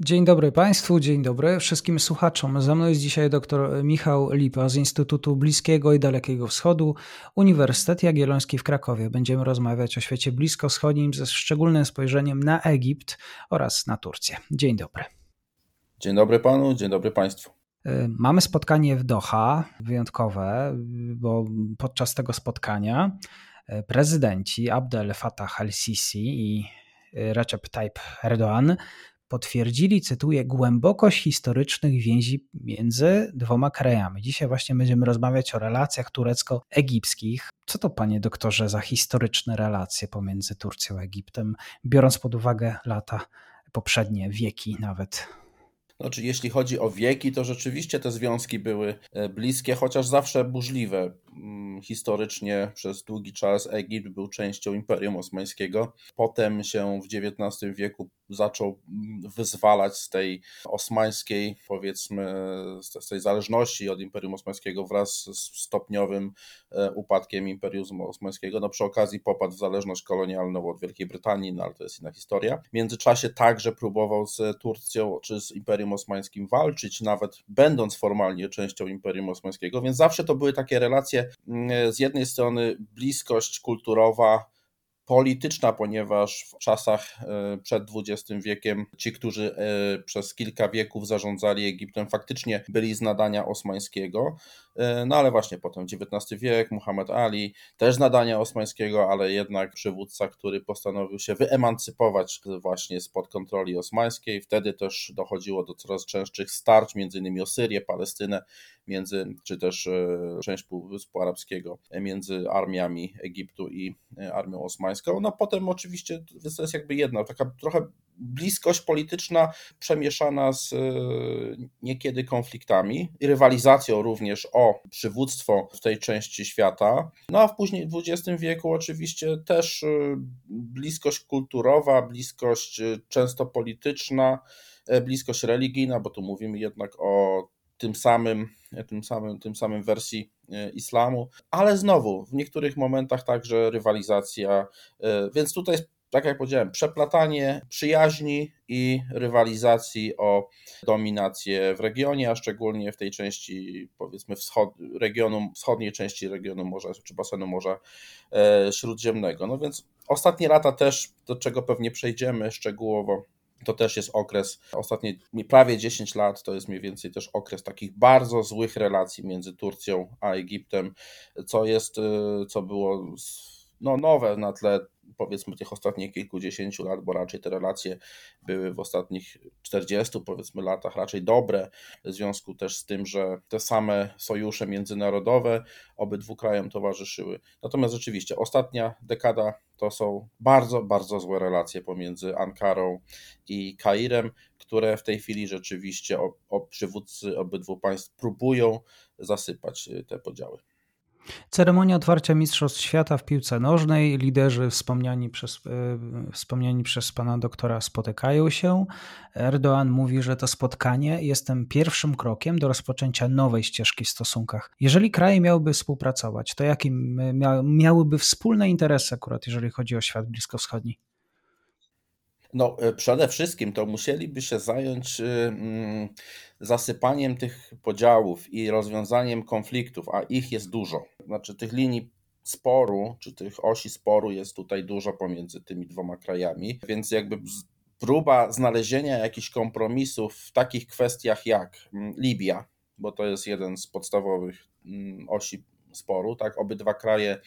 Dzień dobry Państwu, dzień dobry wszystkim słuchaczom. Ze mną jest dzisiaj dr Michał Lipa z Instytutu Bliskiego i Dalekiego Wschodu, Uniwersytet Jagielloński w Krakowie. Będziemy rozmawiać o świecie bliskowschodnim ze szczególnym spojrzeniem na Egipt oraz na Turcję. Dzień dobry. Dzień dobry Panu, dzień dobry Państwu. Y, mamy spotkanie w Doha, wyjątkowe, bo podczas tego spotkania y, prezydenci Abdel Fattah al-Sisi i y, Recep Tayyip Erdoğan potwierdzili, cytuję, głębokość historycznych więzi między dwoma krajami. Dzisiaj właśnie będziemy rozmawiać o relacjach turecko-egipskich. Co to, panie doktorze, za historyczne relacje pomiędzy Turcją a Egiptem, biorąc pod uwagę lata poprzednie, wieki nawet? Znaczy, jeśli chodzi o wieki, to rzeczywiście te związki były e, bliskie, chociaż zawsze burzliwe. Mm, historycznie przez długi czas Egipt był częścią Imperium Osmańskiego. Potem się w XIX wieku zaczął wyzwalać z tej osmańskiej, powiedzmy, z tej zależności od Imperium Osmańskiego wraz z stopniowym e, upadkiem Imperium Osmańskiego. No przy okazji popadł w zależność kolonialną od Wielkiej Brytanii, no ale to jest inna historia. W międzyczasie także próbował z Turcją czy z Imperium Osmańskim walczyć, nawet będąc formalnie częścią Imperium Osmańskiego, więc zawsze to były takie relacje mm, z jednej strony bliskość kulturowa, polityczna, ponieważ w czasach e, przed XX wiekiem ci, którzy e, przez kilka wieków zarządzali Egiptem, faktycznie byli z nadania osmańskiego. E, no ale właśnie potem XIX wiek, Muhammad Ali, też z nadania osmańskiego, ale jednak przywódca, który postanowił się wyemancypować właśnie spod kontroli osmańskiej. Wtedy też dochodziło do coraz częstszych starć, między innymi o Syrię, Palestynę, między, czy też część Półwyspu Arabskiego, między armiami Egiptu i armią osmańską no potem oczywiście to jest jakby jedna, taka trochę bliskość polityczna przemieszana z e, niekiedy konfliktami rywalizacją również o przywództwo w tej części świata. No a w później XX wieku oczywiście też e, bliskość kulturowa, bliskość e, często polityczna, bliskość religijna, bo tu mówimy jednak o tym samym, tym samym, tym samym wersji e, islamu, ale znowu w niektórych momentach także rywalizacja, e, więc tutaj tak jak powiedziałem, przeplatanie przyjaźni i rywalizacji o dominację w regionie, a szczególnie w tej części, powiedzmy, wschod, regionu, wschodniej części regionu Morza, czy basenu Morza e, Śródziemnego. No więc ostatnie lata też, do czego pewnie przejdziemy szczegółowo, to też jest okres, ostatnie prawie 10 lat, to jest mniej więcej też okres takich bardzo złych relacji między Turcją a Egiptem, co jest, y, co było no, nowe na tle powiedzmy tych ostatnich kilkudziesięciu lat, bo raczej te relacje były w ostatnich 40 powiedzmy latach raczej dobre, w związku też z tym, że te same sojusze międzynarodowe obydwu krajom towarzyszyły. Natomiast rzeczywiście ostatnia dekada to są bardzo, bardzo złe relacje pomiędzy Ankarą i Kairem, które w tej chwili rzeczywiście o, o przywódcy obydwu państw próbują zasypać te podziały. Ceremonia otwarcia Mistrzostw Świata w piłce nożnej. Liderzy wspomniani przez, e, wspomniani przez pana doktora spotykają się. Erdoğan mówi, że to spotkanie jest tym pierwszym krokiem do rozpoczęcia nowej ścieżki w stosunkach. Jeżeli kraje miałyby współpracować, to jakie miałyby wspólne interesy akurat, jeżeli chodzi o świat bliskowschodni? No, e, przede wszystkim to musieliby się zająć y, mm, zasypaniem tych podziałów i rozwiązaniem konfliktów, a ich jest dużo. Znaczy, tych linii sporu, czy tych osi sporu jest tutaj dużo pomiędzy tymi dwoma krajami, więc jakby próba znalezienia jakichś kompromisów w takich kwestiach jak mm, Libia, bo to jest jeden z podstawowych mm, osi sporu, tak, obydwa kraje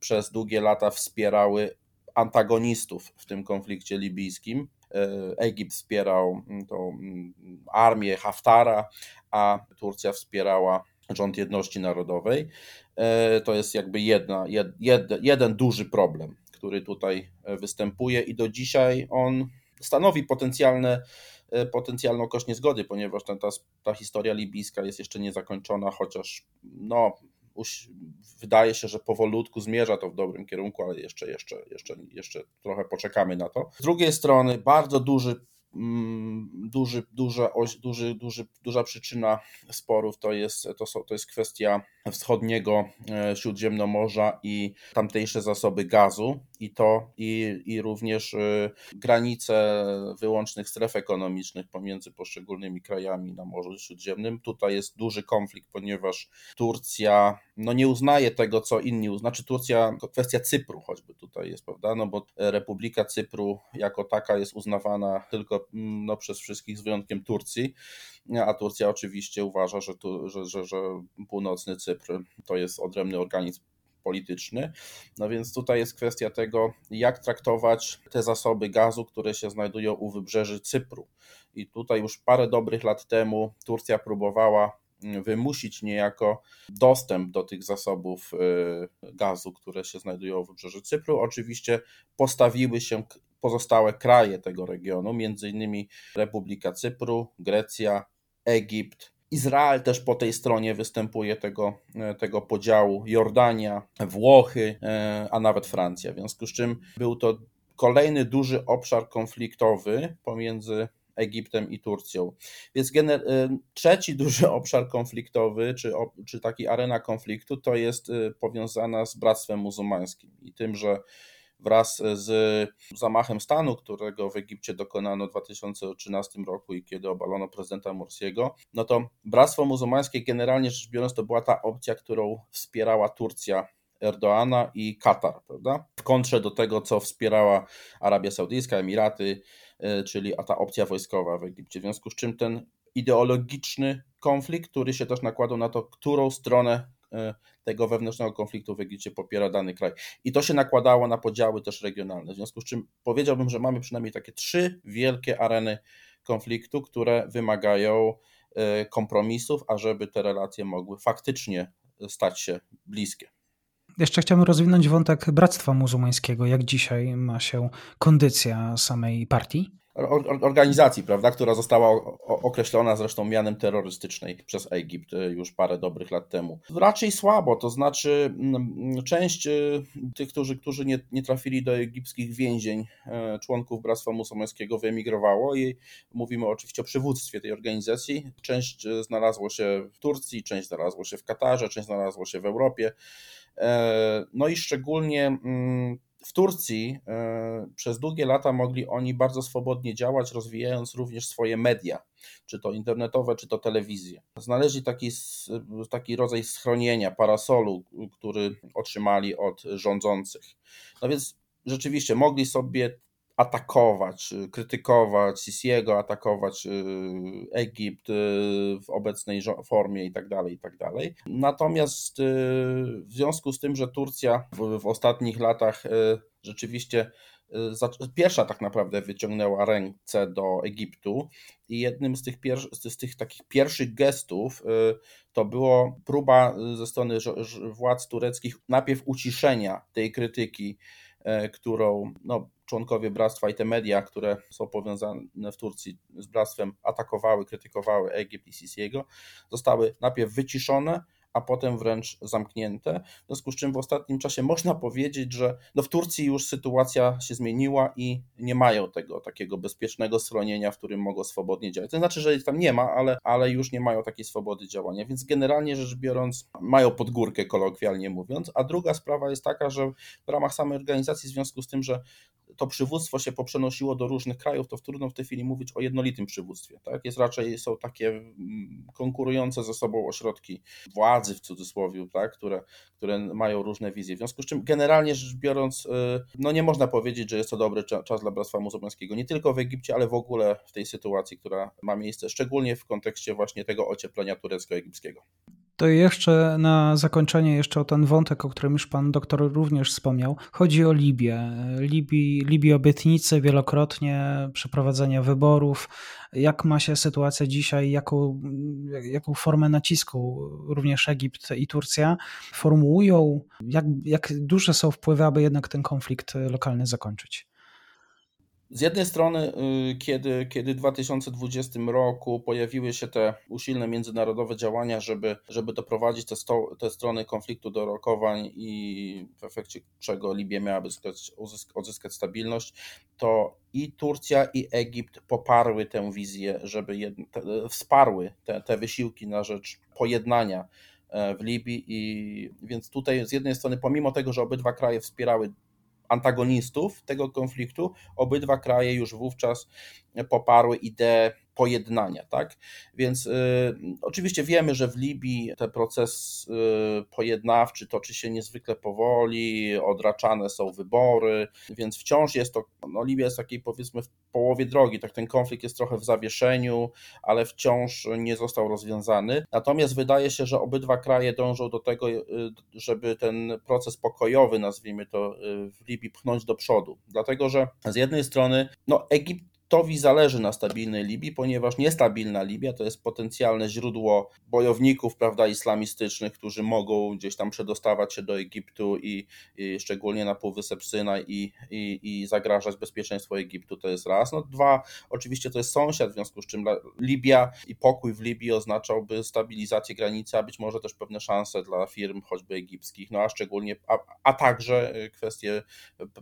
przez długie lata wspierały antagonistów w tym konflikcie libijskim. E, Egipt wspierał mm, tą mm, armię Haftara, a Turcja wspierała rząd jedności narodowej. E, to jest jakby jedna, jed, jed, jeden duży problem, który tutaj występuje i do dzisiaj on stanowi potencjalne potencjalną kość niezgody, ponieważ ta, ta, ta historia libijska jest jeszcze niezakończona, chociaż no, wydaje się, że powolutku zmierza to w dobrym kierunku, ale jeszcze, jeszcze, jeszcze, jeszcze trochę poczekamy na to. Z drugiej strony bardzo duży Mm, duży, duża, duży, duży, duża przyczyna sporów to jest, to, są, to jest kwestia wschodniego e, Śródziemnomorza i tamtejsze zasoby gazu i to i, i również e, granice wyłącznych stref ekonomicznych pomiędzy poszczególnymi krajami na Morzu Śródziemnym. Tutaj jest duży konflikt, ponieważ Turcja no nie uznaje tego, co inni uznają. Znaczy Turcja, kwestia Cypru choćby tutaj jest, prawda, no bo Republika Cypru jako taka jest uznawana tylko mm, no, przez wszystkich z wyjątkiem Turcji, a Turcja oczywiście uważa, że, tu, że, że, że północny Cypr to jest odrębny organizm polityczny. No więc tutaj jest kwestia tego, jak traktować te zasoby gazu, które się znajdują u wybrzeży Cypru. I tutaj już parę dobrych lat temu Turcja próbowała wymusić niejako dostęp do tych zasobów y, gazu, które się znajdują w wybrzeży Cypru. Oczywiście postawiły się pozostałe kraje tego regionu, między innymi Republika Cypru, Grecja, Egipt, Izrael też po tej stronie występuje tego, y, tego podziału, Jordania, Włochy, y, a nawet Francja. W związku z czym był to kolejny duży obszar konfliktowy pomiędzy Egiptem i Turcją. Więc y, trzeci duży obszar konfliktowy, czy, czy taki arena konfliktu, to jest powiązana z Bractwem Muzułmańskim i tym, że wraz z zamachem stanu, którego w Egipcie dokonano w 2013 roku i kiedy obalono prezydenta Morsiego, no to Bractwo Muzułmańskie generalnie rzecz biorąc to była ta opcja, którą wspierała Turcja Erdoana i Katar, prawda? W kontrze do tego, co wspierała Arabia Saudyjska, Emiraty, E, czyli ta opcja wojskowa w Egipcie. W związku z czym ten ideologiczny konflikt, który się też nakładał na to, którą stronę tego wewnętrznego konfliktu w Egipcie popiera dany kraj. I to się nakładało na podziały też regionalne. W związku z czym powiedziałbym, że mamy przynajmniej takie trzy wielkie areny konfliktu, które wymagają e, kompromisów, ażeby te relacje mogły faktycznie stać się bliskie. Jeszcze chciałbym rozwinąć wątek Bractwa Muzułmańskiego. Jak dzisiaj ma się kondycja samej partii? Organizacji, prawda, która została określona zresztą mianem terrorystycznej przez Egipt y, już parę dobrych lat temu. Raczej słabo, to znaczy mm, część y, tych, którzy, którzy nie, nie trafili do egipskich więzień, e, członków Bractwa Muzułmańskiego wyemigrowało i mówimy oczywiście o przywództwie tej organizacji. Część znalazło się w Turcji, część znalazło się w Katarze, część znalazło się w Europie. E, no i szczególnie mm, w Turcji e, przez długie lata mogli oni bardzo swobodnie działać, rozwijając również swoje media, czy to internetowe, czy to telewizję. Znaleźli taki, taki rodzaj schronienia, parasolu, który otrzymali od rządzących. No więc rzeczywiście mogli sobie atakować, y, krytykować Sisiego, atakować y, Egipt y, w obecnej formie i tak dalej, i tak dalej. Natomiast w związku z tym, że Turcja w, ostatnich latach rzeczywiście pierwsza tak naprawdę wyciągnęła ręce do Egiptu i jednym z tych, z tych takich pierwszych gestów to było próba ze strony władz tureckich najpierw uciszenia tej krytyki, którą no, członkowie bractwa i te media, które są powiązane w Turcji z bractwem, atakowały, krytykowały Egipt i Sisiego, zostały najpierw wyciszone, a potem wręcz zamknięte. W związku z czym w ostatnim czasie można powiedzieć, że no w Turcji już sytuacja się zmieniła i nie mają tego takiego bezpiecznego schronienia, w którym mogą swobodnie działać. To znaczy, że ich tam nie ma, ale, ale już nie mają takiej swobody działania, więc generalnie rzecz biorąc mają podgórkę kolokwialnie mówiąc. A druga sprawa jest taka, że w ramach samej organizacji w związku z tym, że to przywództwo się poprzenosiło do różnych krajów, to trudno w tej chwili mówić o jednolitym przywództwie. Tak? Jest raczej, są takie mm, konkurujące ze sobą ośrodki władzy w cudzysłowie, tak? które, które mają różne wizje. W związku z czym generalnie rzecz biorąc, y, no nie można powiedzieć, że jest to dobry czas dla Bractwa Muzułmańskiego, nie tylko w Egipcie, ale w ogóle w tej sytuacji, która ma miejsce, szczególnie w kontekście właśnie tego ocieplenia turecko-egipskiego. To jeszcze na zakończenie, jeszcze o ten wątek, o którym już pan doktor również wspomniał. Chodzi o Libię. Libii, Libii obietnice wielokrotnie, przeprowadzenia wyborów. Jak ma się sytuacja dzisiaj, jaką, jaką formę nacisku również Egipt i Turcja formułują? Jak, jak duże są wpływy, aby jednak ten konflikt lokalny zakończyć? Z jednej strony, y, kiedy, kiedy w 2020 roku pojawiły się te usilne międzynarodowe działania, żeby, żeby doprowadzić te, sto, te strony konfliktu do rokowań i w efekcie czego Libia miałaby uzyskać, odzyskać stabilność, to i Turcja, i Egipt poparły tę wizję, żeby te, wsparły te, te wysiłki na rzecz pojednania e, w Libii. I więc tutaj z jednej strony, pomimo tego, że obydwa kraje wspierały antagonistów tego konfliktu, obydwa kraje już wówczas poparły ideę pojednania, tak? Więc y, oczywiście wiemy, że w Libii ten proces y, pojednawczy toczy się niezwykle powoli, odraczane są wybory, więc wciąż jest to, no Libia jest takiej powiedzmy w połowie drogi, tak ten konflikt jest trochę w zawieszeniu, ale wciąż nie został rozwiązany. Natomiast wydaje się, że obydwa kraje dążą do tego, y, żeby ten proces pokojowy, nazwijmy to, y, w Libii pchnąć do przodu. Dlatego, że z jednej strony, no Egipt Egiptowi zależy na stabilnej Libii, ponieważ niestabilna Libia to jest potencjalne źródło bojowników prawda, islamistycznych, którzy mogą gdzieś tam przedostawać się do Egiptu i, i szczególnie na Półwysep Synaj i, i, i zagrażać bezpieczeństwu Egiptu, to jest raz. No dwa, oczywiście to jest sąsiad, w związku z czym Libia i pokój w Libii oznaczałby stabilizację granicy, a być może też pewne szanse dla firm choćby egipskich, no a szczególnie, a, a także kwestie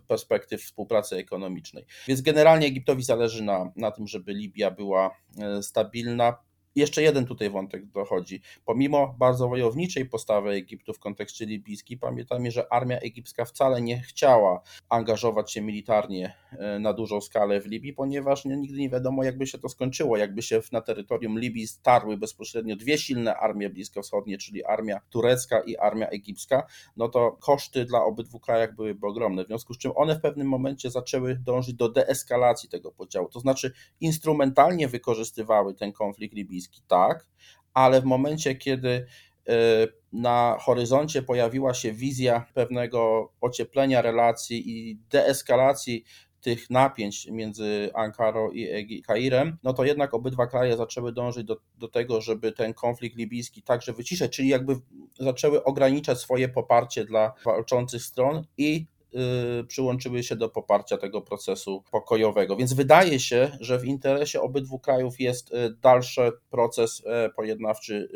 perspektyw współpracy ekonomicznej. Więc generalnie Egiptowi zależy zależy na, na tym, żeby Libia była e, stabilna, jeszcze jeden tutaj wątek dochodzi. Pomimo bardzo wojowniczej postawy Egiptu w kontekście libijskim, pamiętajmy, że armia egipska wcale nie chciała angażować się militarnie e, na dużą skalę w Libii, ponieważ nigdy nie wiadomo, jakby się to skończyło, jakby się na terytorium Libii starły bezpośrednio dwie silne armie bliskowschodnie, czyli armia turecka i armia egipska, no to koszty dla obydwu krajach byłyby ogromne, w związku z czym one w pewnym momencie zaczęły dążyć do deeskalacji tego podziału, to znaczy instrumentalnie wykorzystywały ten konflikt libijski, tak, ale w momencie, kiedy e, na horyzoncie pojawiła się wizja pewnego ocieplenia relacji i deeskalacji tych napięć między Ankarą i Kairem, no to jednak obydwa kraje zaczęły dążyć do, do tego, żeby ten konflikt libijski także wyciszać, czyli jakby zaczęły ograniczać swoje poparcie dla walczących stron i Y, przyłączyły się do poparcia tego procesu pokojowego. Więc wydaje się, że w interesie obydwu krajów jest y, dalszy proces y, pojednawczy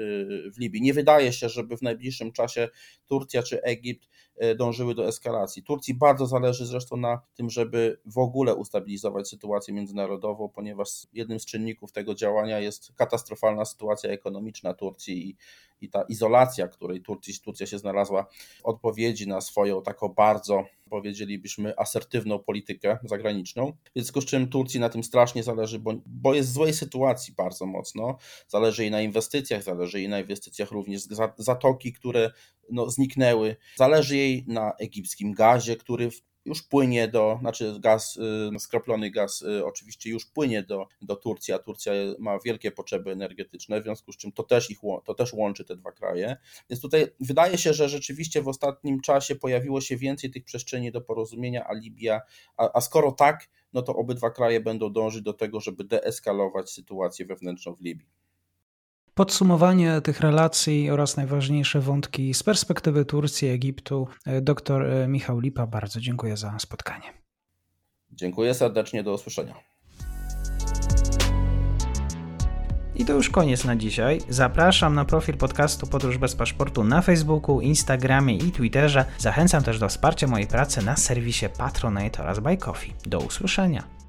w Libii. Nie wydaje się, żeby w najbliższym czasie Turcja czy Egipt dążyły do eskalacji. Turcji bardzo zależy zresztą na tym, żeby w ogóle ustabilizować sytuację międzynarodową, ponieważ jednym z czynników tego działania jest katastrofalna sytuacja ekonomiczna Turcji i, i ta izolacja, której Turcja się znalazła odpowiedzi na swoją taką bardzo powiedzielibyśmy, asertywną politykę zagraniczną. W związku z czym Turcji na tym strasznie zależy, bo, bo jest w złej sytuacji bardzo mocno. Zależy jej na inwestycjach, zależy jej na inwestycjach również z zatoki, które no, zniknęły. Zależy jej na egipskim gazie, który już płynie do, znaczy gaz, y, skroplony gaz y, oczywiście już płynie do, do Turcji, a Turcja ma wielkie potrzeby energetyczne, w związku z czym to też, ich, to też łączy te dwa kraje. Więc tutaj wydaje się, że rzeczywiście w ostatnim czasie pojawiło się więcej tych przestrzeni do porozumienia, a Libia, a, a skoro tak, no to obydwa kraje będą dążyć do tego, żeby deeskalować sytuację wewnętrzną w Libii. Podsumowanie tych relacji oraz najważniejsze wątki z perspektywy Turcji, Egiptu. Dr Michał Lipa, bardzo dziękuję za spotkanie. Dziękuję serdecznie, do usłyszenia. I to już koniec na dzisiaj. Zapraszam na profil podcastu Podróż bez paszportu na Facebooku, Instagramie i Twitterze. Zachęcam też do wsparcia mojej pracy na serwisie Patronite oraz Buy Coffee. Do usłyszenia.